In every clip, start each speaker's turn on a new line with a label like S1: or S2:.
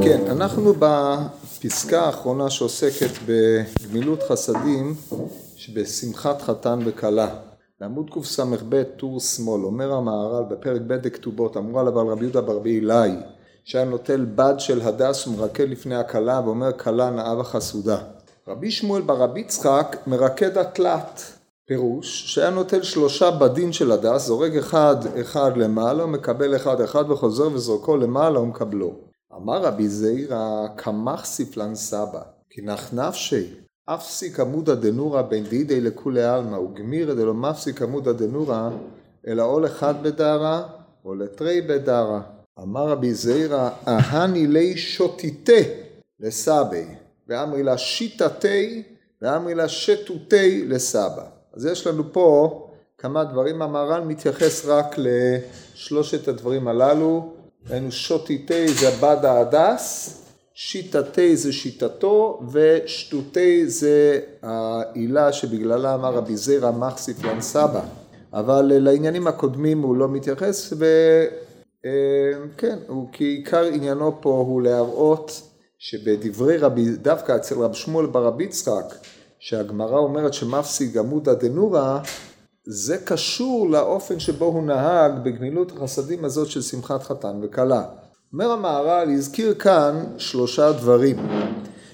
S1: כן, אנחנו בפסקה האחרונה שעוסקת בגמילות חסדים שבשמחת חתן וכלה. בעמוד קס"ב טור שמאל אומר המהר"ל בפרק ב' דכתובות אמרו עליו על רבי יהודה ברבי אילאי שהיה נוטל בד של הדס ומרקד לפני הכלה ואומר כלה נאה וחסודה. רבי שמואל ברבי יצחק מרקד אתלת פירוש שהיה נוטל שלושה בדים של הדס זורק אחד אחד למעלה מקבל אחד אחד וחוזר וזורקו למעלה ומקבלו אמר רבי זעירא קא מכסיף לן סבא כי נח נפשי אפסיק עמודא דנורא בין דידי לכולי עלמא וגמירא דלא מפסיק עמודא דנורא אלא או לחד בדרא או לתרי בדרא אמר רבי זעירא אהני לי שוטיטה לסבי ואמרי לה שיטתי ואמרי לה שטותי לסבא. אז יש לנו פה כמה דברים המהר"ל מתייחס רק לשלושת הדברים הללו היינו שוטיטי זה בד ההדס, שיטתי זה שיטתו, ושטותי זה העילה שבגללה אמר רבי זירא מחסיף לן סבא. אבל לעניינים הקודמים הוא לא מתייחס, וכן, כי עיקר עניינו פה הוא להראות שבדברי רבי, דווקא אצל רב שמואל ברבי יצחק, שהגמרא אומרת שמפסיק עמודא דנורא, זה קשור לאופן שבו הוא נהג בגמילות החסדים הזאת של שמחת חתן וכלה. אומר המהר"ל, הזכיר כאן שלושה דברים.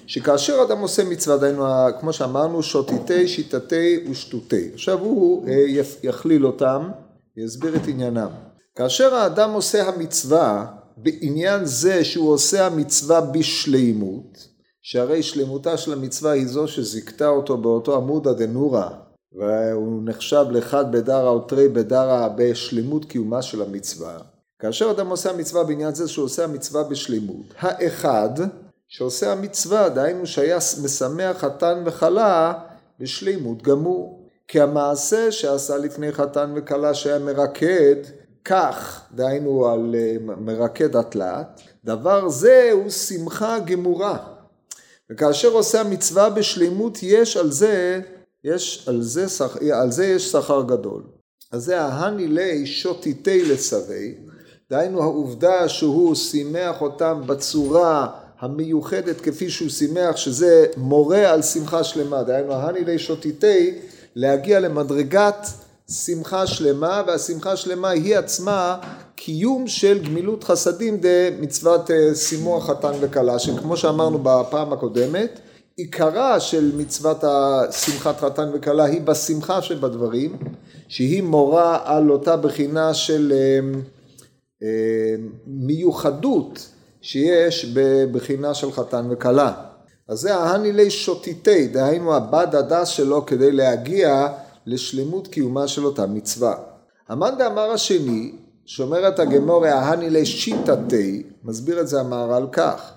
S1: שכאשר אדם עושה מצווה, דהיינו, כמו שאמרנו, שוטיטי, שיטתי ושטותי. עכשיו הוא אה, יכליל אותם, יסביר את עניינם. כאשר האדם עושה המצווה, בעניין זה שהוא עושה המצווה בשלימות, שהרי שלמותה של המצווה היא זו שזיכתה אותו באותו עמודא דנורא והוא נחשב לאחד בדרא או תרי בדרא בשלמות קיומה של המצווה. כאשר אדם עושה המצווה בעניין זה שהוא עושה המצווה בשלמות. האחד שעושה המצווה, דהיינו שהיה משמח חתן וכלה בשלימות גמור. כי המעשה שעשה לפני חתן וכלה שהיה מרקד, כך, דהיינו על אה, מרקד התלת, דבר זה הוא שמחה גמורה. וכאשר עושה המצווה בשלימות יש על זה יש על זה, על זה יש שכר גדול. אז זה ההני לי שוטיטי לסבי, דהיינו העובדה שהוא שימח אותם בצורה המיוחדת כפי שהוא שימח, שזה מורה על שמחה שלמה, דהיינו ההני לי שוטיטי, להגיע למדרגת שמחה שלמה, והשמחה שלמה היא עצמה קיום של גמילות חסדים דמצוות אה, שימוח חתן וכלה, שכמו שאמרנו בפעם הקודמת, עיקרה של מצוות השמחת חתן וכלה היא בשמחה שבדברים, שהיא מורה על אותה בחינה של אה, אה, מיוחדות שיש בבחינה של חתן וכלה. אז זה ההנילי שוטיטי, דהיינו הבד הדס שלו כדי להגיע לשלמות קיומה של אותה מצווה. המאן דאמר השני, שאומרת הגמורי ההנילי שיטתי, מסביר את זה המהר"ל כך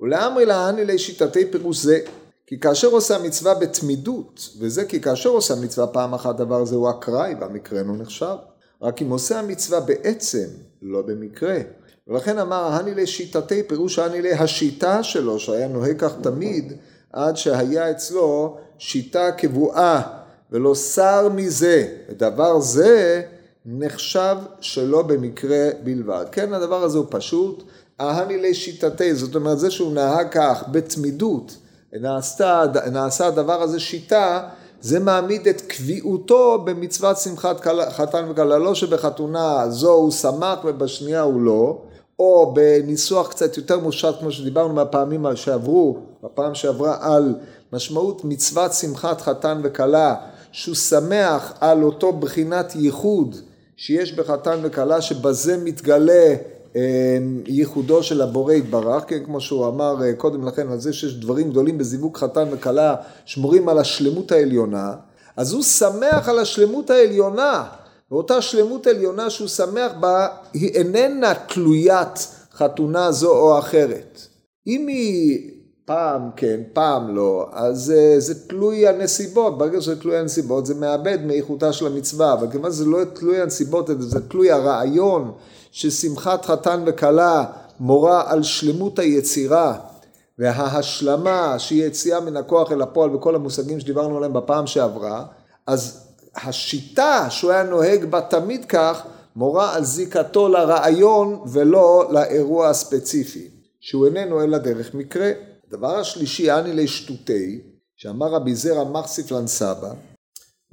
S1: ולאמרי להני לשיטתי פירוש זה כי כאשר עושה המצווה בתמידות, וזה כי כאשר עושה המצווה פעם אחת דבר זה הוא אקראי, והמקרה לא נחשב. רק אם עושה המצווה בעצם, לא במקרה. ולכן אמר ההני לשיטתי פירוש ההני להשיטה שלו, שהיה נוהג כך תמיד, עד שהיה אצלו שיטה קבועה, ולא שר מזה. ודבר זה נחשב שלא במקרה בלבד. כן, הדבר הזה הוא פשוט. אהני לשיטתי, זאת אומרת זה שהוא נהג כך בתמידות, נעשתה, נעשה הדבר הזה שיטה, זה מעמיד את קביעותו במצוות שמחת חתן וכלה, לא שבחתונה זו הוא שמח ובשנייה הוא לא, או בניסוח קצת יותר מושט כמו שדיברנו מהפעמים שעברו, בפעם שעברה על משמעות מצוות שמחת חתן וכלה, שהוא שמח על אותו בחינת ייחוד שיש בחתן וכלה, שבזה מתגלה ייחודו של הבורא יתברך, כן, כמו שהוא אמר אה, קודם לכן על זה שיש דברים גדולים בזיווג חתן וכלה שמורים על השלמות העליונה, אז הוא שמח על השלמות העליונה, ואותה שלמות עליונה שהוא שמח בה היא איננה תלוית חתונה זו או אחרת. אם היא פעם כן, פעם לא, אז אה, זה תלוי הנסיבות, ברגע שזה תלוי הנסיבות זה מאבד מאיכותה של המצווה, אבל כיוון שזה לא תלוי הנסיבות, זה תלוי הרעיון ששמחת חתן וכלה מורה על שלמות היצירה וההשלמה שהיא יציאה מן הכוח אל הפועל וכל המושגים שדיברנו עליהם בפעם שעברה, אז השיטה שהוא היה נוהג בה תמיד כך, מורה על זיקתו לרעיון ולא לאירוע הספציפי. שהוא איננו אלא דרך מקרה. הדבר השלישי, אני לשטותי, שאמר רבי זרע מחסיף לנסבא,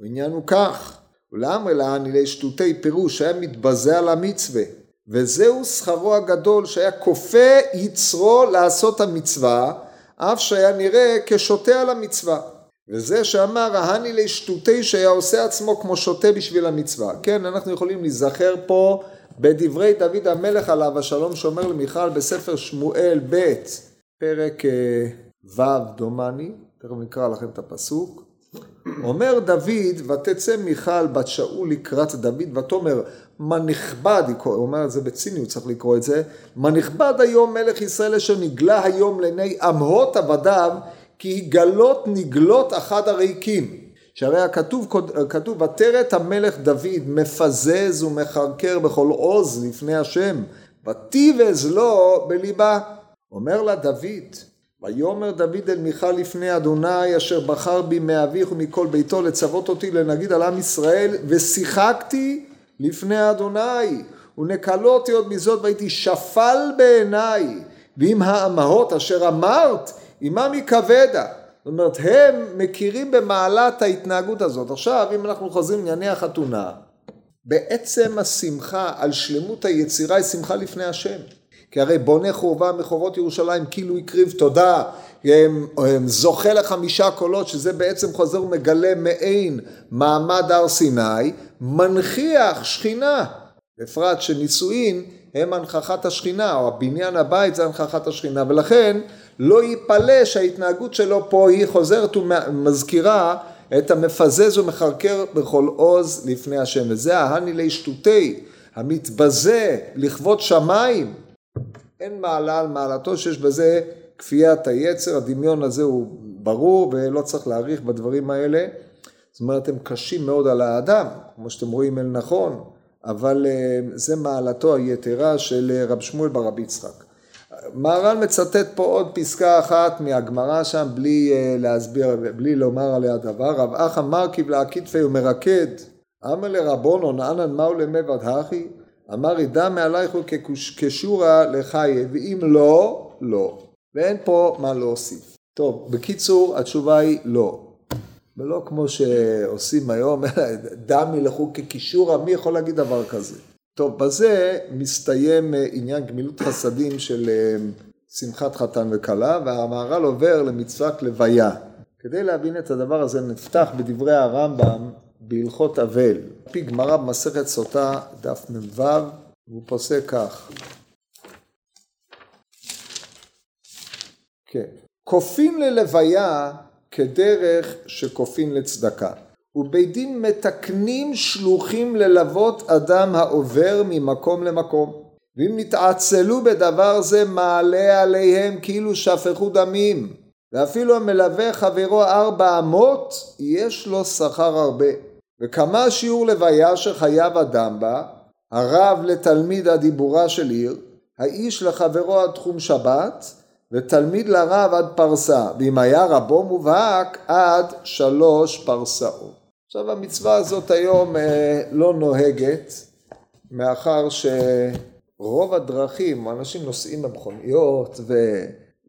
S1: העניין הוא כך, ולאמרי לאני לשטותי פירוש שהיה מתבזה על המצווה, וזהו שכרו הגדול שהיה כופה יצרו לעשות המצווה, אף שהיה נראה כשוטה על המצווה. וזה שאמר ההני לשטותי שהיה עושה עצמו כמו שוטה בשביל המצווה. כן, אנחנו יכולים להיזכר פה בדברי דוד המלך עליו השלום שאומר למיכל בספר שמואל ב' פרק אה, ו' דומני, תכף נקרא לכם את הפסוק. אומר דוד, ותצא מיכל בת שאול לקראת דוד, ותאמר, מה נכבד, הוא אומר את זה בציניות, צריך לקרוא את זה, מה נכבד היום מלך ישראל אשר נגלה היום לעיני עמהות עבדיו, כי יגלות נגלות אחד הריקים. שהרי הכתוב, כתוב, ותרת המלך דוד מפזז ומחרקר בכל עוז לפני השם, ותיבז לו בליבה. אומר לה דוד, ויאמר דוד אל מיכל לפני אדוני אשר בחר בי מאביך ומכל ביתו לצוות אותי לנגיד על עם ישראל ושיחקתי לפני אדוני ונקלותי עוד מזאת והייתי שפל בעיניי ועם האמהות אשר אמרת עמם יכבדה זאת אומרת הם מכירים במעלת ההתנהגות הזאת. עכשיו אם אנחנו חוזרים לענייני החתונה בעצם השמחה על שלמות היצירה היא שמחה לפני השם. כי הרי בונה חורבה מחורות ירושלים כאילו הקריב תודה, זוכה לחמישה קולות שזה בעצם חוזר ומגלה מעין מעמד הר סיני, מנכיח שכינה, בפרט שנישואין הם הנכחת השכינה, או הבניין הבית זה הנכחת השכינה, ולכן לא ייפלא שההתנהגות שלו פה היא חוזרת ומזכירה את המפזז ומחרקר בכל עוז לפני השם, וזה ההני לי שטותי, המתבזה לכבוד שמיים, אין מעלה על מעלתו שיש בזה כפיית היצר, הדמיון הזה הוא ברור ולא צריך להאריך בדברים האלה. זאת אומרת, הם קשים מאוד על האדם, כמו שאתם רואים אל נכון, אבל אה, זה מעלתו היתרה של אה, רב שמואל ברבי יצחק. מהר"ל מצטט פה עוד פסקה אחת מהגמרא שם בלי אה, להסביר, בלי לומר עליה דבר. רב אחא מרכיב להקיטפי ומרקד, אמר לרבונון אנן מהו למבד הכי? אמר ידע מעלייך כשורה לחיי, ואם לא, לא. ואין פה מה להוסיף. טוב, בקיצור, התשובה היא לא. ולא כמו שעושים היום, דם ילכו כקישורה, מי יכול להגיד דבר כזה? טוב, בזה מסתיים אה, עניין גמילות חסדים של אה, שמחת חתן וכלה, והמהר"ל עובר למצוות לוויה. כדי להבין את הדבר הזה נפתח בדברי הרמב"ם בהלכות אבל. על פי גמרא במסכת סוטה, דף מ"ו, והוא פוסק כך. כן. כופין ללוויה כדרך שכופין לצדקה. ובית דין מתקנים שלוחים ללוות אדם העובר ממקום למקום. ואם נתעצלו בדבר זה מעלה עליהם כאילו שפכו דמים. ואפילו המלווה חברו ארבע אמות, יש לו שכר הרבה. וכמה שיעור לוויה שחייב אדם בה, הרב לתלמיד הדיבורה של עיר, האיש לחברו עד תחום שבת, ותלמיד לרב עד פרסה, ואם היה רבו מובהק עד שלוש פרסאות. עכשיו המצווה הזאת היום אה, לא נוהגת, מאחר שרוב הדרכים, אנשים נוסעים במכוניות ו...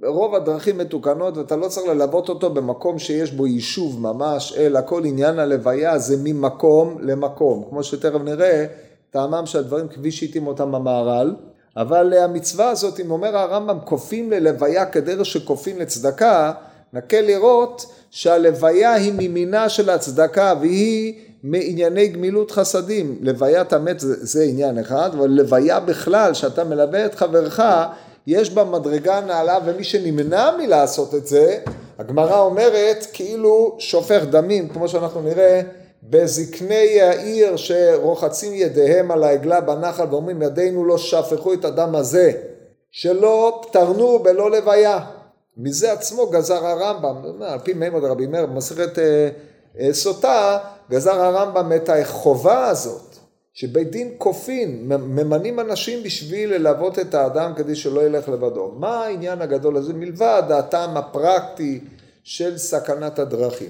S1: רוב הדרכים מתוקנות ואתה לא צריך ללוות אותו במקום שיש בו יישוב ממש, אלא כל עניין הלוויה זה ממקום למקום. כמו שתכף נראה, טעמם של הדברים כפי שהתאים אותם המהר"ל, אבל המצווה הזאת, אם אומר הרמב"ם, כופים ללוויה כדרך שכופים לצדקה, נקל לראות שהלוויה היא ממינה של הצדקה והיא מענייני גמילות חסדים. לוויית המת זה, זה עניין אחד, אבל לוויה בכלל, שאתה מלווה את חברך, יש בה מדרגה נעלה ומי שנמנע מלעשות את זה, הגמרא אומרת כאילו שופך דמים, כמו שאנחנו נראה בזקני העיר שרוחצים ידיהם על העגלה בנחל ואומרים ידינו לא שפכו את הדם הזה, שלא פטרנו בלא לוויה. מזה עצמו גזר הרמב"ם, על פי מימוד רבי מאיר במסכת אה, אה, סוטה, גזר הרמב"ם את החובה הזאת שבית דין כופין, ממנים אנשים בשביל ללוות את האדם כדי שלא ילך לבדו. מה העניין הגדול הזה מלבד הטעם הפרקטי של סכנת הדרכים?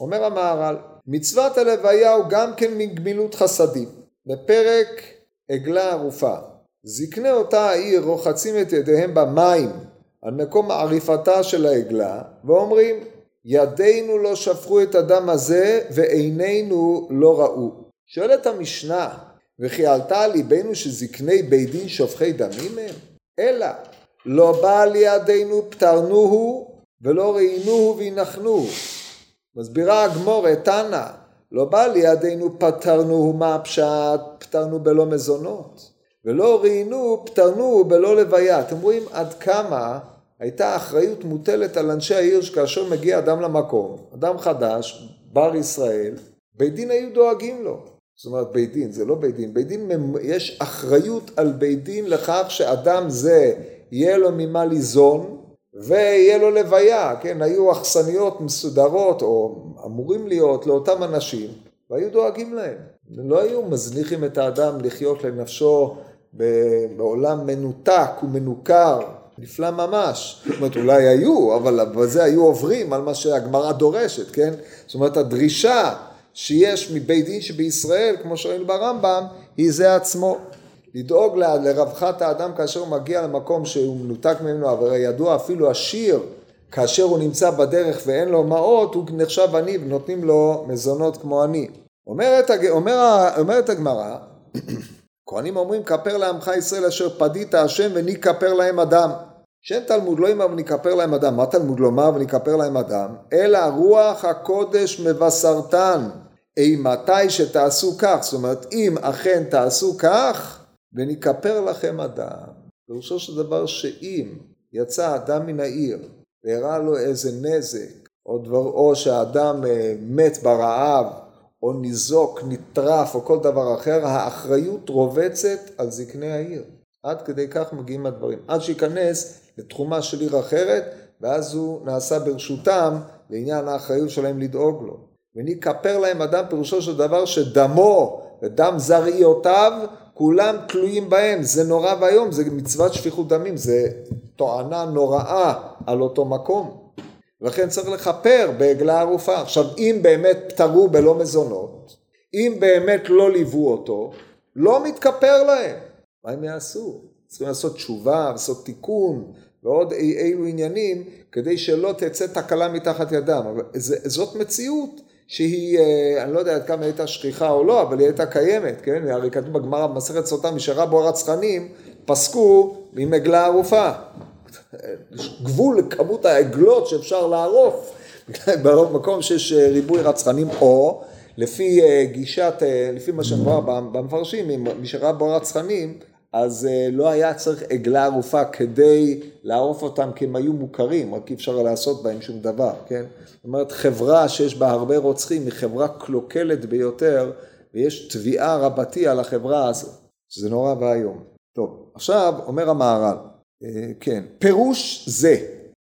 S1: אומר המהר"ל, מצוות הלוויה הוא גם כן מגמילות חסדים. בפרק עגלה ערופה, זקני אותה העיר רוחצים את ידיהם במים על מקום עריפתה של העגלה, ואומרים, ידינו לא שפכו את הדם הזה ועינינו לא ראו. שואלת המשנה, וכי עלתה על ליבנו שזקני בית דין שופכי דמים הם? אלא, לא בא לידינו פטרנוהו ולא ראינוהו וינחנוהו. מסבירה הגמור, תנא, לא בא לידינו פטרנוהו מה הפשט, פטרנו בלא מזונות. ולא ראינו, פטרנו בלא לוויה. אתם רואים עד כמה הייתה אחריות מוטלת על אנשי העיר שכאשר מגיע אדם למקום, אדם חדש, בר ישראל, בית דין היו דואגים לו. זאת אומרת בית דין, זה לא בית דין, בית דין יש אחריות על בית דין לכך שאדם זה יהיה לו ממה ליזון ויהיה לו לוויה, כן, היו אכסניות מסודרות או אמורים להיות לאותם אנשים והיו דואגים להם. לא היו מזניחים את האדם לחיות לנפשו בעולם מנותק ומנוכר, נפלא ממש. זאת אומרת, אולי היו, אבל בזה היו עוברים על מה שהגמרא דורשת, כן? זאת אומרת, הדרישה שיש מבית דין שבישראל, כמו שראינו ברמב"ם, היא זה עצמו. לדאוג לרווחת האדם כאשר הוא מגיע למקום שהוא מנותק ממנו, אבל ידוע אפילו השיר, כאשר הוא נמצא בדרך ואין לו מעות, הוא נחשב עני ונותנים לו מזונות כמו עני. אומרת, אומר, אומרת הגמרא, כהנים אומרים כפר לעמך ישראל אשר פדית השם וניכפר להם אדם. שאין תלמוד לא אמר וניכפר להם אדם, מה תלמוד לומר וניכפר להם אדם? אלא רוח הקודש מבשרתן. אימתי שתעשו כך, זאת אומרת אם אכן תעשו כך וניכפר לכם אדם. פירושו של דבר שאם יצא אדם מן העיר והראה לו איזה נזק או, דבר, או שהאדם אה, מת ברעב או ניזוק, נטרף או כל דבר אחר, האחריות רובצת על זקני העיר. עד כדי כך מגיעים הדברים. עד שייכנס לתחומה של עיר אחרת, ואז הוא נעשה ברשותם לעניין האחריות שלהם לדאוג לו. ואני כפר להם אדם פירושו של דבר שדמו ודם זרעיותיו כולם תלויים בהם, זה נורא ואיום, זה מצוות שפיכות דמים, זה טוענה נוראה על אותו מקום. ולכן צריך לכפר בעגלה ערופה. עכשיו אם באמת פטרו בלא מזונות, אם באמת לא ליוו אותו, לא מתכפר להם. מה הם יעשו? צריכים לעשות תשובה, לעשות תיקון ועוד אי אילו עניינים כדי שלא תצא תקלה מתחת ידם. אבל זאת מציאות שהיא, אה, אני לא יודע עד כמה הייתה שכיחה או לא, אבל היא הייתה קיימת, כן? הרי כתוב בגמרא במסכת סוטה משרה בו הרצחנים, פסקו עם עגלה ערופה. גבול לכמות העגלות שאפשר לערוף במקום שיש אה, ריבוי רצחנים, או לפי אה, גישת, לפי מה שמבואר במפרשים, שראה בו רצחנים, אז לא היה צריך עגלה ערופה כדי לערוף אותם כי הם היו מוכרים, רק אי אפשר לעשות בהם שום דבר, כן? זאת אומרת, חברה שיש בה הרבה רוצחים היא חברה קלוקלת ביותר, ויש תביעה רבתי על החברה הזאת, שזה נורא ואיום. טוב, עכשיו אומר המהר"ל, אה, כן, פירוש זה,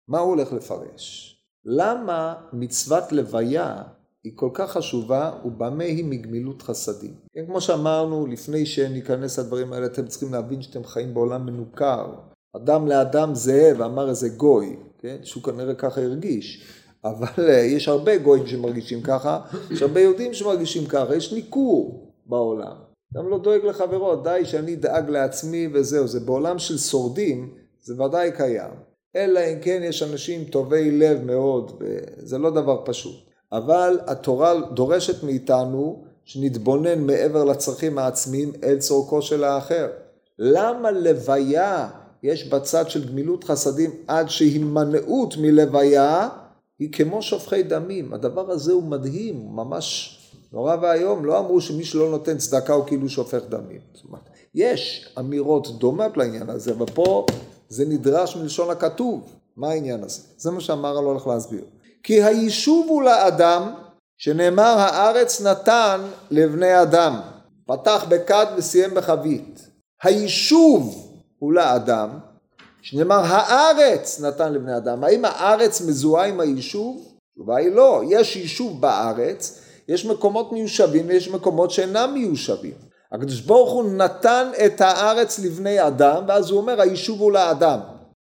S1: מה הוא הולך לפרש? למה מצוות לוויה היא כל כך חשובה ובמה היא מגמילות חסדים? כן, כמו שאמרנו, לפני שניכנס לדברים האלה, אתם צריכים להבין שאתם חיים בעולם מנוכר. אדם לאדם זהה, ואמר איזה גוי, כן? שהוא כנראה ככה הרגיש. אבל אה, יש הרבה גויים שמרגישים ככה, יש הרבה יהודים שמרגישים ככה, יש ניכור בעולם. אדם לא דואג לחברו, די שאני אדאג לעצמי וזהו, זה בעולם של שורדים, זה ודאי קיים. אלא אם כן יש אנשים טובי לב מאוד, זה לא דבר פשוט. אבל התורה דורשת מאיתנו שנתבונן מעבר לצרכים העצמיים אל צורכו של האחר. למה לוויה יש בצד של גמילות חסדים עד שהימנעות מלוויה היא כמו שופכי דמים. הדבר הזה הוא מדהים, ממש נורא ואיום. לא אמרו שמי שלא נותן צדקה הוא כאילו שופך דמים. זאת אומרת, יש אמירות דומות לעניין הזה, אבל פה זה נדרש מלשון הכתוב. מה העניין הזה? זה מה שאמר הלא הולך להסביר. כי היישוב הוא לאדם, שנאמר הארץ נתן לבני אדם. פתח בכד וסיים בחבית. היישוב הוא לאדם, שנאמר הארץ נתן לבני אדם. האם הארץ מזוהה עם היישוב? התשובה היא לא. יש יישוב בארץ, יש מקומות מיושבים ויש מקומות שאינם מיושבים. הקדוש ברוך הוא נתן את הארץ לבני אדם, ואז הוא אומר היישוב הוא לאדם.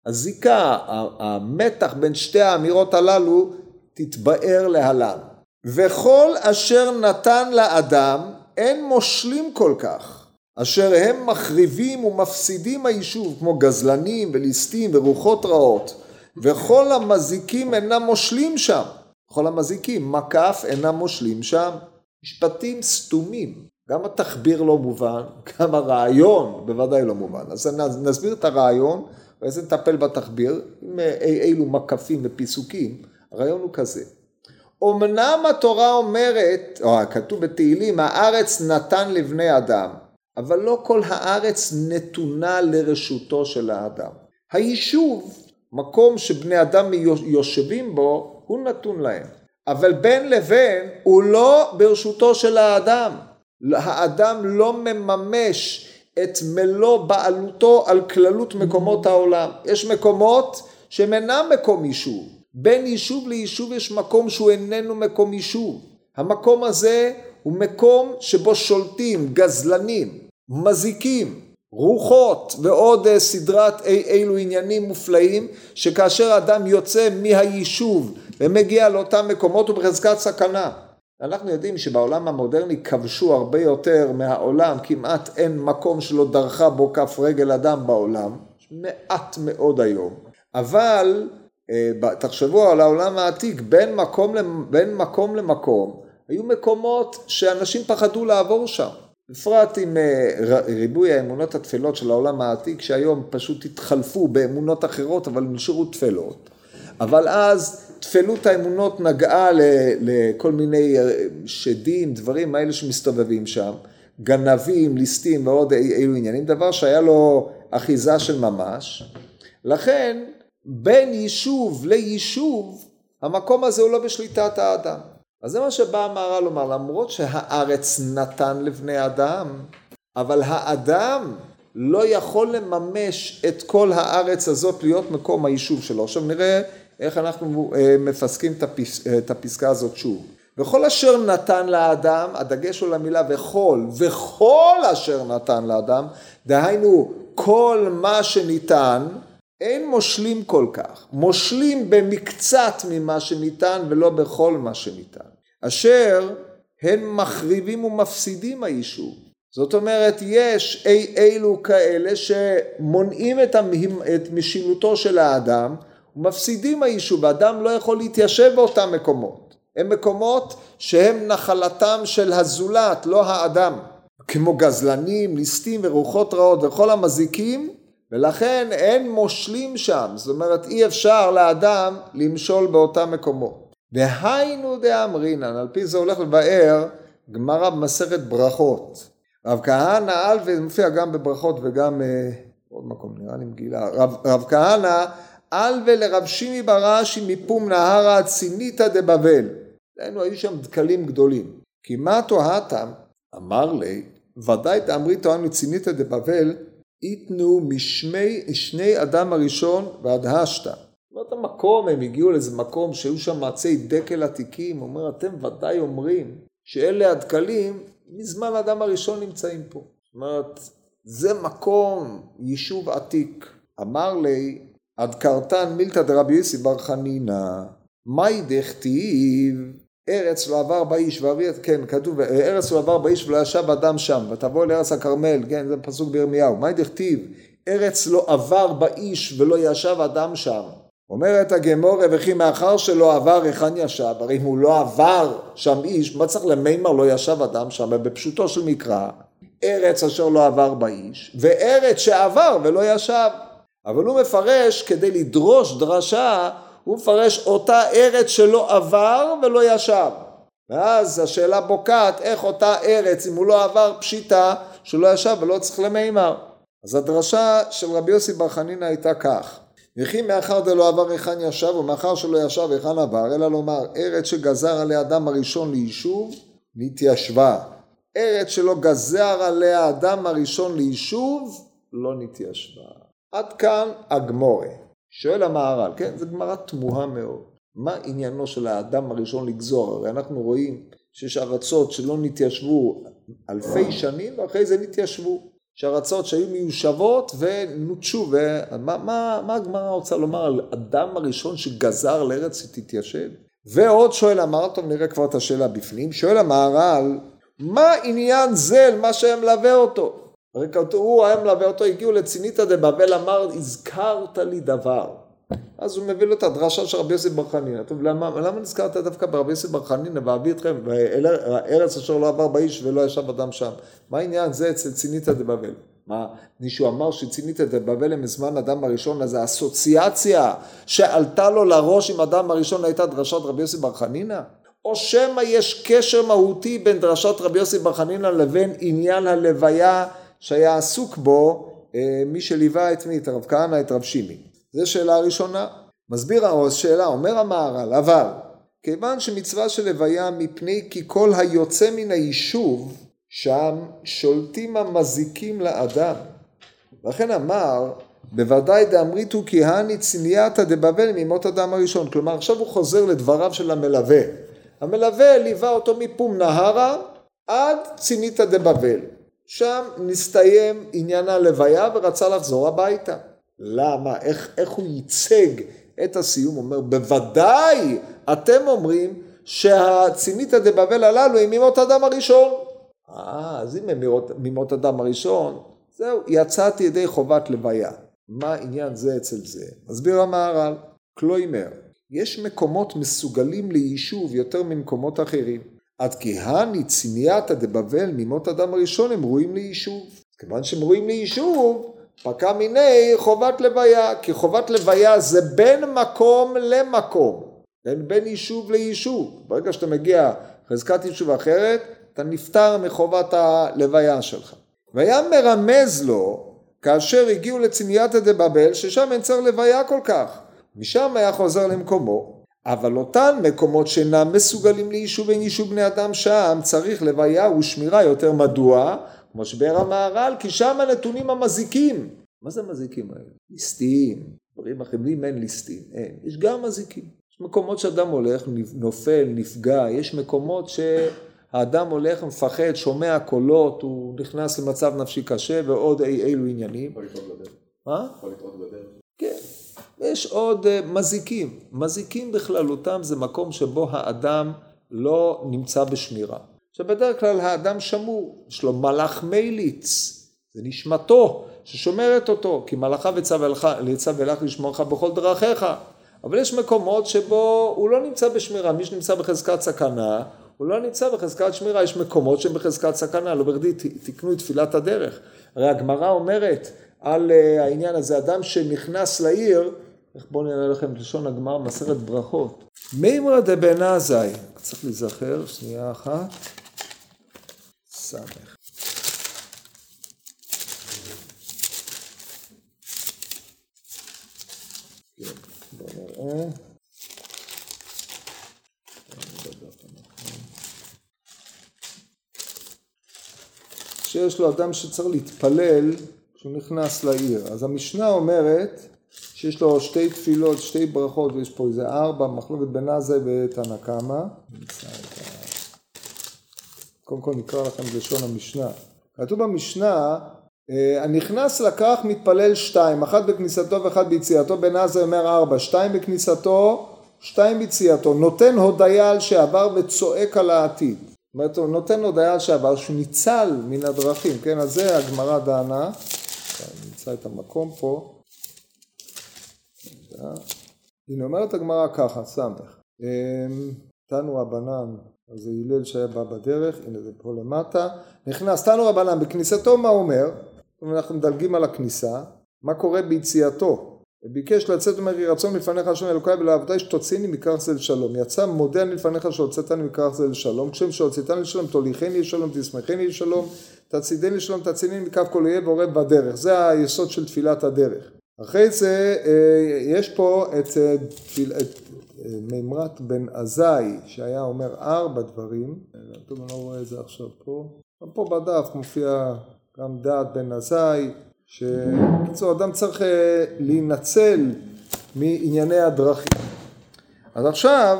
S1: הזיקה, המתח בין שתי האמירות הללו תתבאר להלן. וכל אשר נתן לאדם אין מושלים כל כך. אשר הם מחריבים ומפסידים היישוב, כמו גזלנים וליסטים ורוחות רעות, וכל המזיקים אינם מושלים שם. כל המזיקים, מקף אינם מושלים שם. משפטים סתומים. גם התחביר לא מובן, גם הרעיון בוודאי לא מובן. אז נסביר את הרעיון, ואז נטפל בתחביר, עם אילו מקפים ופיסוקים. הרעיון הוא כזה. אמנם התורה אומרת, או כתוב בתהילים, הארץ נתן לבני אדם, אבל לא כל הארץ נתונה לרשותו של האדם. היישוב, מקום שבני אדם יושבים בו, הוא נתון להם. אבל בין לבין הוא לא ברשותו של האדם. האדם לא מממש את מלוא בעלותו על כללות מקומות העולם. יש מקומות שהם אינם מקום יישוב. בין יישוב ליישוב יש מקום שהוא איננו מקום יישוב. המקום הזה הוא מקום שבו שולטים גזלנים, מזיקים, רוחות ועוד אה, סדרת אילו עניינים מופלאים שכאשר אדם יוצא מהיישוב ומגיע לאותם מקומות הוא בחזקת סכנה. אנחנו יודעים שבעולם המודרני כבשו הרבה יותר מהעולם, כמעט אין מקום שלא דרכה בו כף רגל אדם בעולם, מעט מאוד היום, אבל תחשבו על העולם העתיק, בין מקום, בין מקום למקום, היו מקומות שאנשים פחדו לעבור שם. בפרט עם אה, ריבוי האמונות התפלות של העולם העתיק, שהיום פשוט התחלפו באמונות אחרות, אבל נשארו תפלות. אבל אז תפלות האמונות נגעה לכל מיני אה, שדים, דברים האלה שמסתובבים שם, גנבים, ליסטים ועוד אילו עניינים, דבר שהיה לו אחיזה של ממש. לכן בין יישוב ליישוב, המקום הזה הוא לא בשליטת האדם. אז זה מה שבא המהר"ל לומר, למרות שהארץ נתן לבני אדם, אבל האדם לא יכול לממש את כל הארץ הזאת להיות מקום היישוב שלו. עכשיו נראה איך אנחנו אה, מפסקים את הפסקה הזאת שוב. וכל אשר נתן לאדם, הדגש הוא למילה וכל, וכל אשר נתן לאדם, דהיינו כל מה שניתן, אין מושלים כל כך, מושלים במקצת ממה שניתן ולא בכל מה שניתן. אשר הם מחריבים ומפסידים היישוב. זאת אומרת, יש אי אילו כאלה שמונעים את, המהם, את משילותו של האדם ומפסידים היישוב, האדם לא יכול להתיישב באותם מקומות. הם מקומות שהם נחלתם של הזולת, לא האדם. כמו גזלנים, ליסטים ורוחות רעות וכל המזיקים ולכן אין מושלים שם, זאת אומרת אי אפשר לאדם למשול באותם מקומות. והיינו דאמרינן, על פי זה הולך לבאר גמרא במסכת ברכות. רב כהנא על, וזה מופיע גם בברכות וגם אה, עוד מקום נראה לי מגילה, רב, רב כהנא על ולרב שימי בראשי מפום נהרה ציניתא דבבל. דהיינו היו שם דקלים גדולים. כי מה תוהתם? אמר לי, ודאי תאמרי תוהנו ציניתא דבבל איתנו משמי שני אדם הראשון ועד השתא. זאת אומרת המקום, הם הגיעו לאיזה מקום שהיו שם מעצי דקל עתיקים, אומר אתם ודאי אומרים שאלה הדקלים מזמן האדם הראשון נמצאים פה. זאת אומרת, זה מקום, יישוב עתיק. אמר לי, עד קרתן מילתא דרבי יוסי בר חנינא, מאי דכתיב ארץ לא עבר באיש, כן, כתוב, ארץ לא עבר באיש ולא ישב אדם שם, ותבוא לארץ הכרמל, כן, זה פסוק בירמיהו, מה דכתיב, ארץ לא עבר באיש ולא ישב אדם שם. אומרת הגמור, וכי מאחר שלא עבר היכן ישב, הרי אם הוא לא עבר שם איש, מה צריך למימר לא ישב אדם שם, בפשוטו של מקרא, ארץ אשר לא עבר באיש, וארץ שעבר ולא ישב. אבל הוא מפרש כדי לדרוש דרשה הוא מפרש אותה ארץ שלא עבר ולא ישב. ואז השאלה בוקעת איך אותה ארץ, אם הוא לא עבר פשיטה, שלא ישב ולא צריך למימר. אז הדרשה של רבי יוסי בר חנינא הייתה כך: וכי מאחר דלא עבר היכן ישב ומאחר שלא ישב היכן עבר, אלא לומר ארץ שגזר עליה אדם הראשון ליישוב, נתיישבה. ארץ שלא גזר עליה האדם הראשון ליישוב, לא נתיישבה. עד כאן הגמורה. שואל המהר"ל, כן, זו גמרא תמוהה מאוד. מה עניינו של האדם הראשון לגזור? הרי אנחנו רואים שיש ארצות שלא נתיישבו אלפי שנים ואחרי זה נתיישבו. יש ארצות שהיו מיושבות ונוטשו, ומה מה, מה הגמרא רוצה לומר על אדם הראשון שגזר לארץ שתתיישב? ועוד שואל המהר"ל, טוב נראה כבר את השאלה בפנים, שואל המהר"ל, מה עניין זה למה שהיה מלווה אותו? הוא היה מלווה אותו, הגיעו לציניתא דבבל, אמר, הזכרת לי דבר. אז הוא מביא לו את הדרשה של רבי יוסי בר חנינא. טוב, למה, למה נזכרת דווקא ברבי יוסי בר חנינא, ואביא אתכם, ארץ אשר לא עבר באיש ולא ישב אדם שם. מה העניין זה אצל ציניתא דבבל? מה, מישהו אמר שציניתא דבבל הם מזמן אדם הראשון, אז האסוציאציה שעלתה לו לראש עם אדם הראשון הייתה דרשת רבי יוסי בר חנינא? או שמא יש קשר מהותי בין דרשת רבי יוסי בר חנינא לבין עניין הלוויה שהיה עסוק בו אה, מי שליווה את מי? את הרב כהנא, את רב שימי. זו שאלה ראשונה. מסביר העוז שאלה, אומר המהר"ל, אבל כיוון שמצווה של לוויה מפני כי כל היוצא מן היישוב שם שולטים המזיקים לאדם. לכן אמר, בוודאי דאמריתו כי הני צנייתא דבבל ממות אדם הראשון. כלומר, עכשיו הוא חוזר לדבריו של המלווה. המלווה ליווה אותו מפום נהרה עד ציניתא דבבל. שם נסתיים עניין הלוויה ורצה לחזור הביתה. למה? איך, איך הוא ייצג את הסיום? אומר, בוודאי אתם אומרים שהציניתא דבבל הללו הם ממות אדם הראשון. אה, אז אם הם ממות אדם הראשון, זהו, יצאתי ידי חובת לוויה. מה עניין זה אצל זה? מסביר המהר"ל, קלוימר, יש מקומות מסוגלים ליישוב יותר ממקומות אחרים. עד כי הני צינייתא דבבל ממות אדם הראשון הם ראויים ליישוב. כיוון שהם ראויים ליישוב, פקע מיני חובת לוויה, כי חובת לוויה זה בין מקום למקום, בין, בין יישוב ליישוב. ברגע שאתה מגיע חזקת יישוב אחרת, אתה נפטר מחובת הלוויה שלך. והיה מרמז לו כאשר הגיעו לצנייתא דבבל ששם אין צריך לוויה כל כך. משם היה חוזר למקומו. אבל אותן מקומות שאינם מסוגלים ליישוב אין יישוב בני אדם שם צריך לוויה ושמירה יותר מדוע? כמו שבאר המהר"ל כי שם הנתונים המזיקים. מה זה המזיקים האלה? ליסטיים, דברים אחרים, אין ליסטיים, אין. יש גם מזיקים. יש מקומות שאדם הולך, נופל, נפגע, יש מקומות ש... האדם הולך, מפחד, שומע קולות, הוא נכנס למצב נפשי קשה ועוד אי אילו עניינים.
S2: יכול לטעות בדרך.
S1: מה?
S2: יכול לטעות בדרך.
S1: כן. יש עוד uh, מזיקים. מזיקים בכללותם זה מקום שבו האדם לא נמצא בשמירה. עכשיו בדרך כלל האדם שמור, יש לו מלאך מליץ, זה נשמתו ששומרת אותו, כי מלאכה וצו אלך לשמור לך בכל דרכיך. אבל יש מקומות שבו הוא לא נמצא בשמירה, מי שנמצא בחזקת סכנה הוא לא נמצא בחזקת שמירה, יש מקומות שהם בחזקת סכנה, לא בכדי תקנו את תפילת הדרך. הרי הגמרא אומרת על אה, העניין הזה, אדם שנכנס לעיר, בואו נראה לכם את לשון הגמרא, מסרת ברכות. מימרא דבן עזאי, צריך להיזכר, שנייה אחת, סמך. כן. שיש לו אדם שצריך להתפלל כשהוא נכנס לעיר. אז המשנה אומרת שיש לו שתי תפילות, שתי ברכות, ויש פה איזה ארבע, מחלוקת בין עזה ותנא קמא. קודם כל נקרא לכם את לשון המשנה. כתוב במשנה, אה, הנכנס לקח מתפלל שתיים, אחת בכניסתו ואחת ביציאתו, בן עזה אומר ארבע, שתיים בכניסתו, שתיים ביציאתו, נותן הודיה על שעבר וצועק על העתיד. אומרת, הוא נותן הודעה שעבר שהוא ניצל מן הדרכים, כן? אז זה הגמרא דנה, נמצא את המקום פה. הנה אומרת הגמרא ככה, סמך. אמ, תנו רבנן, אז זה הלל שהיה בא בדרך, הנה זה פה למטה. נכנס, תנו רבנן, בכניסתו מה אומר? אנחנו מדלגים על הכניסה, מה קורה ביציאתו? וביקש לצאת אומר יהי רצון מלפניך השם אלוקיי ולעבדי שתוציאני מכרך זה לשלום. יצא מודה אני לפניך שהוצאתני מכרך זה לשלום. כשם שהוצאתני לשלום תוליכני לשלום תשמחני לשלום תצעידני לשלום תצעיני מכף כל אויב ועורב בדרך. זה היסוד של תפילת הדרך. אחרי זה אה, יש פה את, את אה, מימרת בן עזאי שהיה אומר ארבע דברים. אני לא רואה את זה עכשיו פה. פה בדף מופיע גם דעת בן עזאי שבקיצור אדם צריך אה, להינצל מענייני הדרכים. אז עכשיו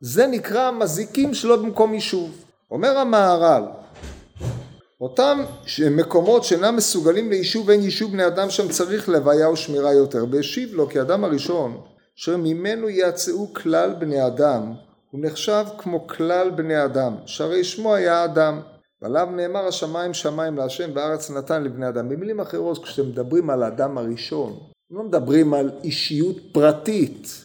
S1: זה נקרא מזיקים שלא במקום יישוב. אומר המהר"ל אותם מקומות שאינם מסוגלים ליישוב אין יישוב בני אדם שם צריך לוויה ושמירה יותר והשיב לו כי אדם הראשון אשר ממנו יצאו כלל בני אדם הוא נחשב כמו כלל בני אדם שהרי שמו היה אדם ועליו נאמר השמיים שמיים להשם והארץ נתן לבני אדם. במילים אחרות, כשאתם מדברים על האדם הראשון, אתם לא מדברים על אישיות פרטית,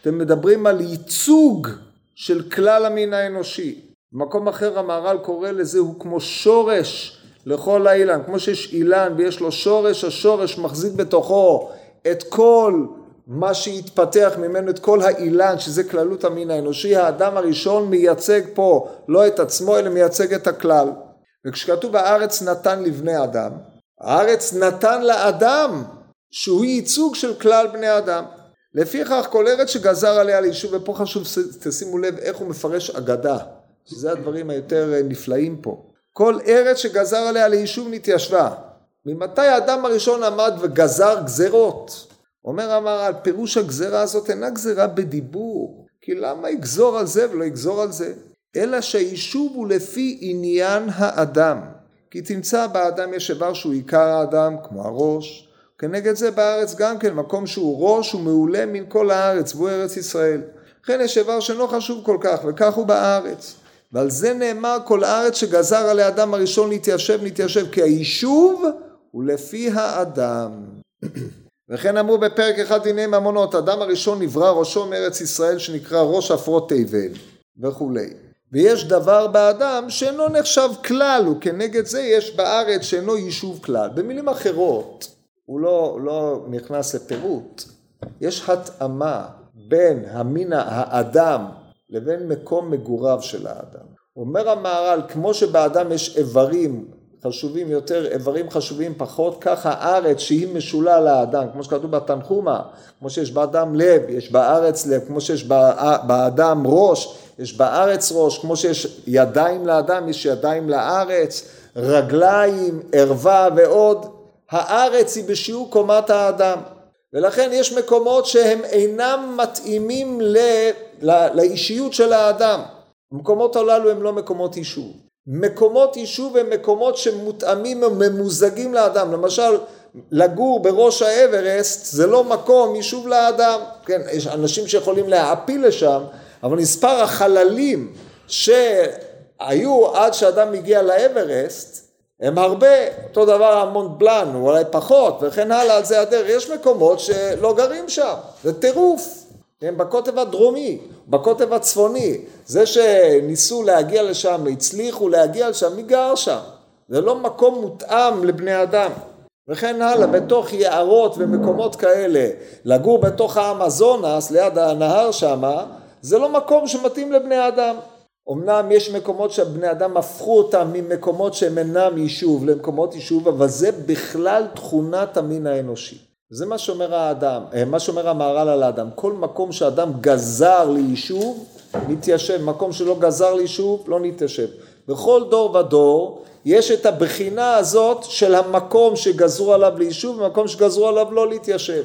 S1: אתם מדברים על ייצוג של כלל המין האנושי. במקום אחר המהר"ל קורא לזה הוא כמו שורש לכל האילן, כמו שיש אילן ויש לו שורש, השורש מחזיק בתוכו את כל מה שהתפתח ממנו, את כל האילן, שזה כללות המין האנושי, האדם הראשון מייצג פה לא את עצמו, אלא מייצג את הכלל. וכשכתוב הארץ נתן לבני אדם, הארץ נתן לאדם שהוא ייצוג של כלל בני אדם. לפיכך כל ארץ שגזר עליה ליישוב, ופה חשוב תשימו לב איך הוא מפרש אגדה, שזה הדברים היותר נפלאים פה. כל ארץ שגזר עליה ליישוב נתיישבה. ממתי האדם הראשון עמד וגזר גזרות? אומר המהר"ל, פירוש הגזרה הזאת אינה גזרה בדיבור, כי למה יגזור על זה ולא יגזור על זה? אלא שהיישוב הוא לפי עניין האדם. כי תמצא באדם יש איבר שהוא עיקר האדם, כמו הראש, כנגד זה בארץ גם כן, מקום שהוא ראש הוא מעולה מן כל הארץ, והוא ארץ ישראל. לכן יש איבר שאינו חשוב כל כך, וכך הוא בארץ. ועל זה נאמר כל הארץ שגזר על האדם הראשון להתיישב, להתיישב, כי היישוב הוא לפי האדם. וכן אמרו בפרק אחד דיני ממונות, אדם הראשון נברא ראשו מארץ ישראל שנקרא ראש עפרות תבל וכולי. ויש דבר באדם שאינו נחשב כלל, וכנגד זה יש בארץ שאינו יישוב כלל. במילים אחרות, הוא לא, לא נכנס לפירוט, יש התאמה בין המין האדם לבין מקום מגוריו של האדם. אומר המהר"ל, כמו שבאדם יש איברים חשובים יותר, איברים חשובים פחות, כך הארץ שהיא משולה לאדם, כמו שכתוב בתנחומה, כמו שיש באדם לב, יש בארץ לב, כמו שיש באדם ראש, יש בארץ ראש, כמו שיש ידיים לאדם, יש ידיים לארץ, רגליים, ערווה ועוד, הארץ היא בשיעור קומת האדם. ולכן יש מקומות שהם אינם מתאימים ל, ל, לאישיות של האדם. המקומות הללו הם לא מקומות יישוב. מקומות יישוב הם מקומות שמותאמים וממוזגים לאדם. למשל, לגור בראש האברסט זה לא מקום יישוב לאדם. כן, יש אנשים שיכולים להעפיל לשם, אבל מספר החללים שהיו עד שאדם הגיע לאברסט, הם הרבה, אותו דבר המונט בלאן, אולי פחות, וכן הלאה, על זה הדרך. יש מקומות שלא גרים שם, זה טירוף. הם בקוטב הדרומי, בקוטב הצפוני. זה שניסו להגיע לשם, הצליחו להגיע לשם, מי גר שם? זה לא מקום מותאם לבני אדם. וכן הלאה, בתוך יערות ומקומות כאלה, לגור בתוך האמזונס, ליד הנהר שמה, זה לא מקום שמתאים לבני אדם. אמנם יש מקומות שהבני אדם הפכו אותם ממקומות שהם אינם יישוב למקומות יישוב, אבל זה בכלל תכונת המין האנושי. זה מה שאומר האדם, אה, מה שאומר המהר"ל על האדם. כל מקום שאדם גזר ליישוב, מתיישב. מקום שלא גזר ליישוב, לא נתיישב. בכל דור ודור יש את הבחינה הזאת של המקום שגזרו עליו ליישוב ומקום שגזרו עליו לא להתיישב.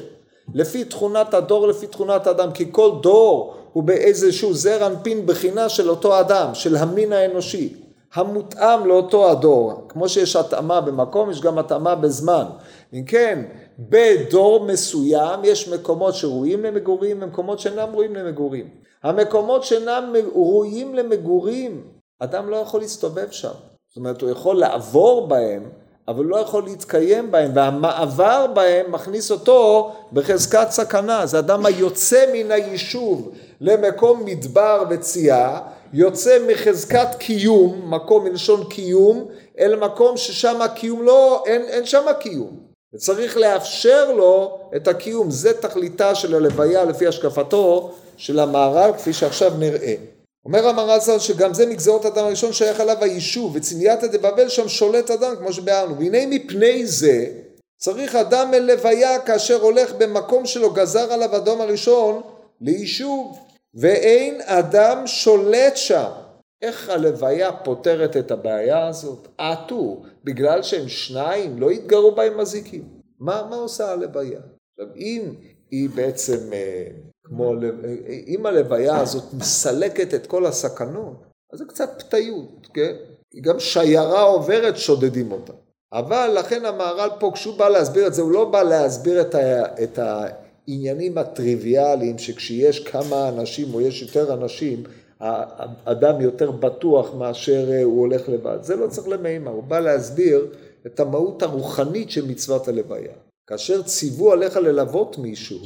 S1: לפי תכונת הדור, לפי תכונת האדם, כי כל דור הוא באיזשהו זר אנפין בחינה של אותו אדם, של המין האנושי, המותאם לאותו הדור. כמו שיש התאמה במקום, יש גם התאמה בזמן. אם כן, בדור מסוים יש מקומות שראויים למגורים ומקומות שאינם ראויים למגורים. המקומות שאינם ראויים למגורים, אדם לא יכול להסתובב שם. זאת אומרת, הוא יכול לעבור בהם, אבל לא יכול להתקיים בהם, והמעבר בהם מכניס אותו בחזקת סכנה. זה אדם היוצא מן היישוב למקום מדבר וצייה, יוצא מחזקת קיום, מקום מלשון קיום, אל מקום ששם הקיום לא, אין, אין שם קיום. וצריך לאפשר לו את הקיום. זה תכליתה של הלוויה לפי השקפתו של המהר"ל, כפי שעכשיו נראה. אומר המהר"ל ז"ל שגם זה מגזרות אדם הראשון שייך עליו היישוב, וצנייתא דבבל שם שולט אדם, כמו שביארנו. והנה מפני זה צריך אדם אל לוויה כאשר הולך במקום שלו גזר עליו אדום הראשון ליישוב, ואין אדם שולט שם. איך הלוויה פותרת את הבעיה הזאת? עטו, בגלל שהם שניים, לא יתגרו בהם מזיקים. מה, מה עושה הלוויה? עכשיו, אם היא בעצם, אה, כמו, אם הלוויה הזאת מסלקת את כל הסכנות, אז זה קצת פתיות, כן? גם שיירה עוברת שודדים אותה. אבל לכן המהר"ל פה, כשהוא בא להסביר את זה, הוא לא בא להסביר את, ה, את העניינים הטריוויאליים, שכשיש כמה אנשים או יש יותר אנשים, האדם יותר בטוח מאשר אה, הוא הולך לבד. זה לא צריך למימה, הוא בא להסביר את המהות הרוחנית של מצוות הלוויה. כאשר ציוו עליך ללוות מישהו,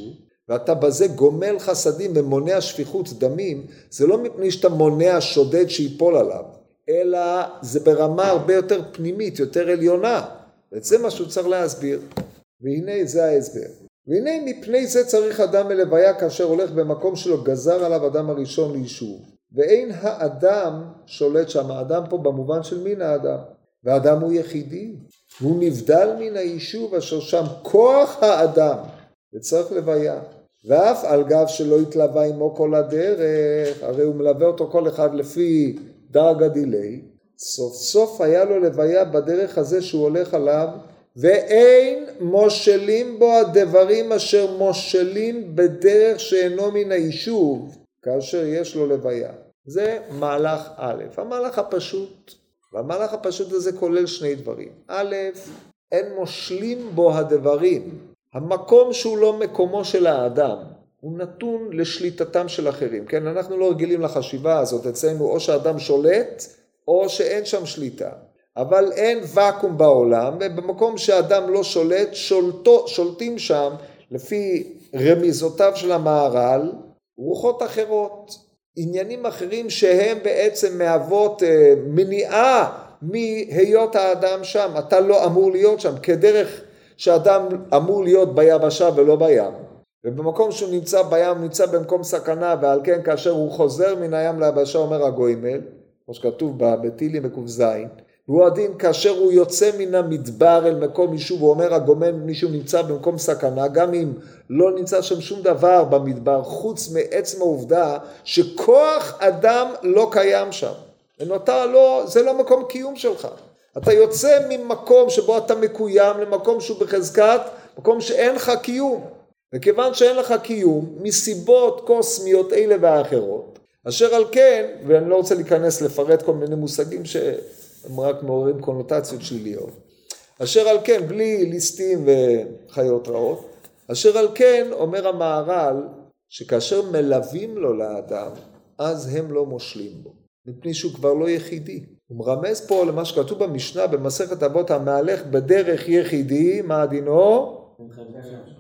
S1: ואתה בזה גומל חסדים ומונע שפיכות דמים, זה לא מפני שאתה מונע שודד שיפול עליו, אלא זה ברמה הרבה יותר פנימית, יותר עליונה. ואת זה מה שהוא צריך להסביר. והנה זה ההסבר. והנה מפני זה צריך אדם מלוויה כאשר הולך במקום שלו גזר עליו אדם הראשון ליישוב. ואין האדם שולט שם, האדם פה במובן של מין האדם. והאדם הוא יחידי, והוא נבדל מן היישוב אשר שם כוח האדם, וצריך לוויה. ואף על גב שלא התלווה עמו כל הדרך, הרי הוא מלווה אותו כל אחד לפי דרגה דילי, סוף סוף היה לו לוויה בדרך הזה שהוא הולך עליו, ואין מושלים בו הדברים אשר מושלים בדרך שאינו מן היישוב, כאשר יש לו לוויה. זה מהלך א', המהלך הפשוט, והמהלך הפשוט הזה כולל שני דברים. א', אין מושלים בו הדברים. המקום שהוא לא מקומו של האדם, הוא נתון לשליטתם של אחרים, כן? אנחנו לא רגילים לחשיבה הזאת, אצלנו או שאדם שולט או שאין שם שליטה. אבל אין ואקום בעולם, ובמקום שאדם לא שולט, שולטו, שולטים שם, לפי רמיזותיו של המהר"ל, רוחות אחרות, עניינים אחרים שהם בעצם מהוות אה, מניעה מהיות האדם שם, אתה לא אמור להיות שם, כדרך שאדם אמור להיות ביבשה ולא בים. ובמקום שהוא נמצא בים, הוא נמצא במקום סכנה, ועל כן כאשר הוא חוזר מן הים ליבשה, אומר הגוימל, כמו שכתוב בתהילים בק"ז, והוא הדין כאשר הוא יוצא מן המדבר אל מקום יישוב, הוא אומר הגומל מישהו נמצא במקום סכנה, גם אם לא נמצא שם שום דבר במדבר, חוץ מעצם העובדה שכוח אדם לא קיים שם. ונותר לא, זה לא מקום קיום שלך. אתה יוצא ממקום שבו אתה מקוים למקום שהוא בחזקת, מקום שאין לך קיום. וכיוון שאין לך קיום, מסיבות קוסמיות אלה ואחרות, אשר על כן, ואני לא רוצה להיכנס לפרט כל מיני מושגים שהם רק מעוררים קונוטציות שליליות, אשר על כן, בלי ליסטים וחיות רעות, אשר על כן, אומר המהר"ל, שכאשר מלווים לו לאדם, אז הם לא מושלים בו, מפני שהוא כבר לא יחידי. הוא מרמז פה למה שכתוב במשנה במסכת אבות המהלך בדרך יחידי, מה דינו?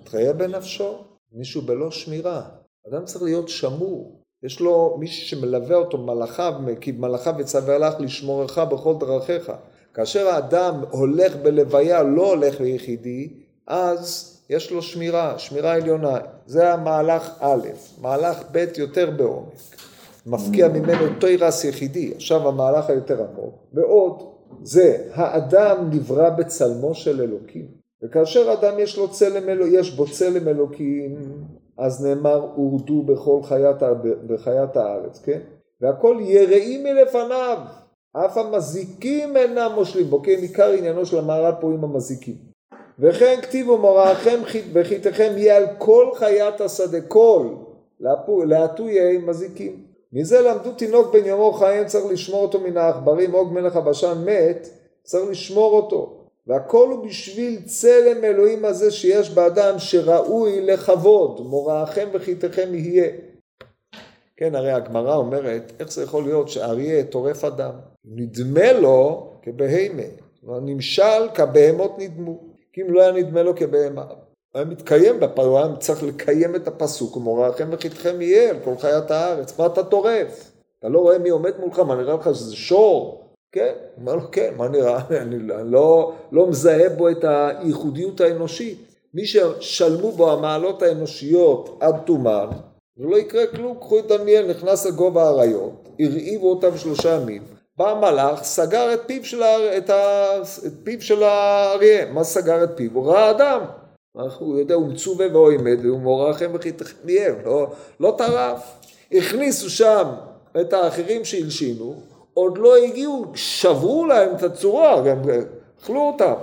S1: מתחייב בנפשו. מישהו בלא שמירה. אדם צריך להיות שמור. יש לו מישהו שמלווה אותו מלאכיו, כי מלאכיו יצווה לך לשמורך בכל דרכיך. כאשר האדם הולך בלוויה, לא הולך ליחידי, אז יש לו שמירה, שמירה עליונה. זה המהלך א', מהלך ב' יותר בעומק. מפקיע ממנו תוירס יחידי, עכשיו המהלך היותר עמוק. ועוד, זה, האדם נברא בצלמו של אלוקים. וכאשר אדם יש לו צלם אלוהים, יש בו צלם אלוקים, אז נאמר הורדו בכל חיית, בחיית הארץ, כן? והכל יראים מלפניו, אף המזיקים אינם מושלים בו, כן? עיקר עניינו של המערד פה עם המזיקים. וכן כתיבו מוראכם וחיתכם יהיה על כל חיית השדה, כל, להטויי מזיקים. מזה למדו תינוק בן יומו חיים, צריך לשמור אותו מן העכברים, עוג מלך הבשן מת, צריך לשמור אותו. והכל הוא בשביל צלם אלוהים הזה שיש באדם שראוי לכבוד, מוראכם וחיתכם יהיה. כן, הרי הגמרא אומרת, איך זה יכול להיות שאריה טורף אדם? נדמה לו כבהמה, נמשל כבהמות נדמו, כי אם לא היה נדמה לו כבהמה, היה מתקיים, הוא היה צריך לקיים את הפסוק, ומוראכם וחיתכם יהיה על כל חיית הארץ, מה אתה טורף? אתה לא רואה מי עומד מולך, מה נראה לך שזה שור? כן, אומר לו כן, מה נראה, אני לא, לא מזהה בו את הייחודיות האנושית. מי ששלמו בו המעלות האנושיות עד תומן, ולא יקרה כלום, קחו את דניאל, נכנס לגובה האריות, הרעיבו אותם שלושה ימים, בא המלאך, סגר את פיו של, את ה, את פיו של האריה, מה סגר את פיו? הוא ראה אדם, הוא יודע, הוא מצווה ואוימד, והוא מורחם וחיתכם לא, לא טרף. הכניסו שם את האחרים שהלשינו, עוד לא הגיעו, שברו להם את הצורה, גם אכלו אותם.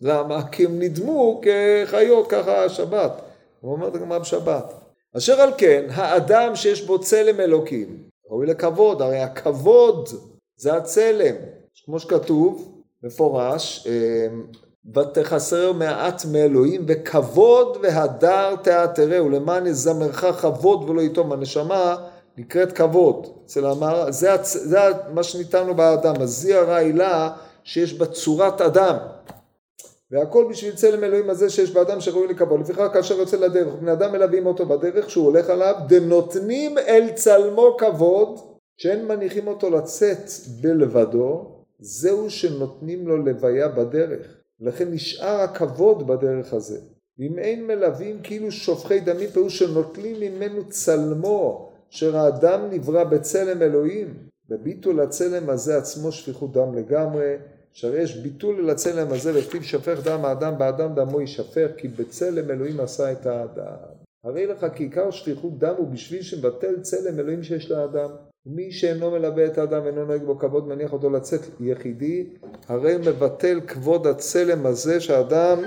S1: למה? כי הם נדמו כחיות ככה שבת. הוא אומר את הגמרא בשבת. אשר על כן, האדם שיש בו צלם אלוקים, ראוי לכבוד, הרי הכבוד זה הצלם. כמו שכתוב, מפורש, אמ, ותחסר מעט מאלוהים, וכבוד והדר תעתרהו, למען יזמרך כבוד ולא יתום הנשמה, נקראת כבוד. אצל המערל, זה, זה מה שניתן לו באדם, הזיע רעילה שיש בה צורת אדם. והכל בשביל צלם אלוהים הזה שיש באדם שראוי לכבוד. לפיכך כאשר יוצא לדרך, בני אדם מלווים אותו בדרך שהוא הולך עליו, דנותנים אל צלמו כבוד, שאין מניחים אותו לצאת בלבדו, זהו שנותנים לו לוויה בדרך. לכן נשאר הכבוד בדרך הזה. ואם אין מלווים כאילו שופכי דמים, פירוש שנוטלים ממנו צלמו, אשר האדם נברא בצלם אלוהים. בביטול הצלם הזה עצמו שפיכות דם לגמרי, שהרי יש ביטול אל הצלם הזה וכתיב שפך דם האדם באדם דמו יישפך כי בצלם אלוהים עשה את האדם. הרי לך כי עיקר שפיכות דם הוא בשביל שמבטל צלם אלוהים שיש לאדם. מי שאינו מלווה את האדם ואינו נוהג בו כבוד מניח אותו לצאת יחידי, הרי מבטל כבוד הצלם הזה שאדם,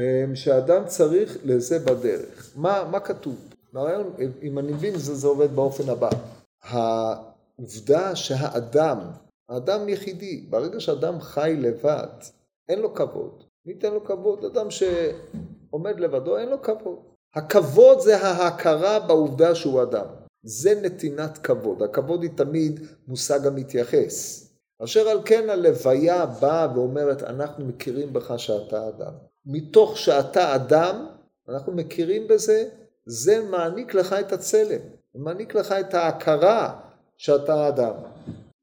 S1: אמ, שאדם צריך לזה בדרך. מה, מה כתוב? הרעיון, אם אני מבין, זה, זה עובד באופן הבא. העובדה שהאדם האדם יחידי, ברגע שאדם חי לבד, אין לו כבוד. מי ייתן לו כבוד? אדם שעומד לבדו, אין לו כבוד. הכבוד זה ההכרה בעובדה שהוא אדם. זה נתינת כבוד. הכבוד היא תמיד מושג המתייחס. אשר על כן הלוויה באה ואומרת, אנחנו מכירים בך שאתה אדם. מתוך שאתה אדם, אנחנו מכירים בזה, זה מעניק לך את הצלם. מעניק לך את ההכרה שאתה אדם.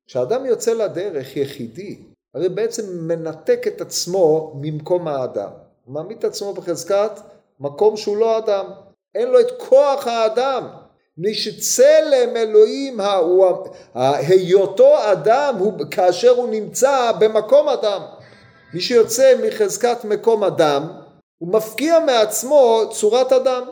S1: כשאדם יוצא לדרך יחידי, הרי בעצם מנתק את עצמו ממקום האדם. הוא מעמיד את עצמו בחזקת מקום שהוא לא אדם. אין לו את כוח האדם. מפני שצלם אלוהים, היותו אדם, הוא, כאשר הוא נמצא במקום אדם. מי שיוצא מחזקת מקום אדם, הוא מפקיע מעצמו צורת אדם.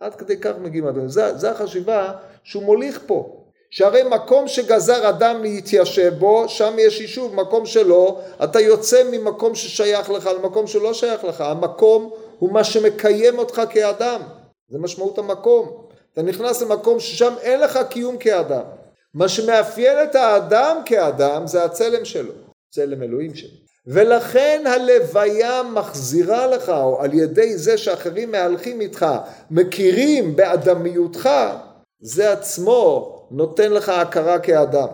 S1: עד כדי כך מגיעים אדם. זו החשיבה שהוא מוליך פה. שהרי מקום שגזר אדם להתיישב בו, שם יש יישוב, מקום שלא, אתה יוצא ממקום ששייך לך למקום שלא שייך לך, המקום הוא מה שמקיים אותך כאדם, זה משמעות המקום, אתה נכנס למקום ששם אין לך קיום כאדם, מה שמאפיין את האדם כאדם זה הצלם שלו, צלם אלוהים שלו, ולכן הלוויה מחזירה לך, או על ידי זה שאחרים מהלכים איתך, מכירים באדמיותך, זה עצמו נותן לך הכרה כאדם.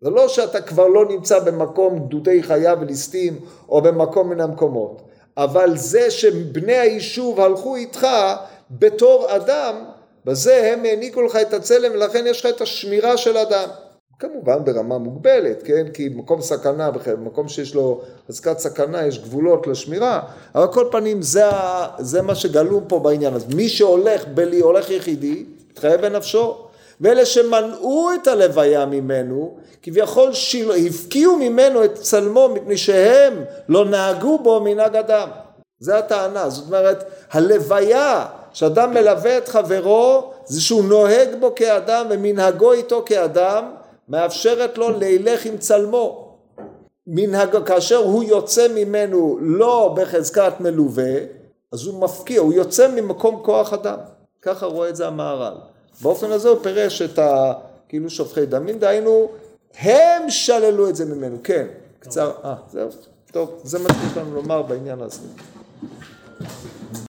S1: זה לא שאתה כבר לא נמצא במקום גדודי חיה וליסטים או במקום מן המקומות, אבל זה שבני היישוב הלכו איתך בתור אדם, בזה הם העניקו לך את הצלם ולכן יש לך את השמירה של אדם. כמובן ברמה מוגבלת, כן? כי מקום סכנה, במקום שיש לו חזקת סכנה יש גבולות לשמירה, אבל כל פנים זה, זה מה שגלום פה בעניין הזה. מי שהולך בלי, הולך יחידי, מתחייב בנפשו. ואלה שמנעו את הלוויה ממנו, כביכול שיל... הפקיעו ממנו את צלמו מפני שהם לא נהגו בו מנהג אדם. זה הטענה, זאת אומרת, הלוויה שאדם מלווה את חברו, זה שהוא נוהג בו כאדם ומנהגו איתו כאדם, מאפשרת לו לילך עם צלמו. מנהג, כאשר הוא יוצא ממנו לא בחזקת מלווה, אז הוא מפקיע, הוא יוצא ממקום כוח אדם. ככה רואה את זה המהר"ל. באופן הזה הוא פירש את ה... כאילו שופכי דמים, דהיינו, הם שללו את זה ממנו, כן, קצר, אה, זהו, טוב, זה מה שיש לנו לומר בעניין הזה.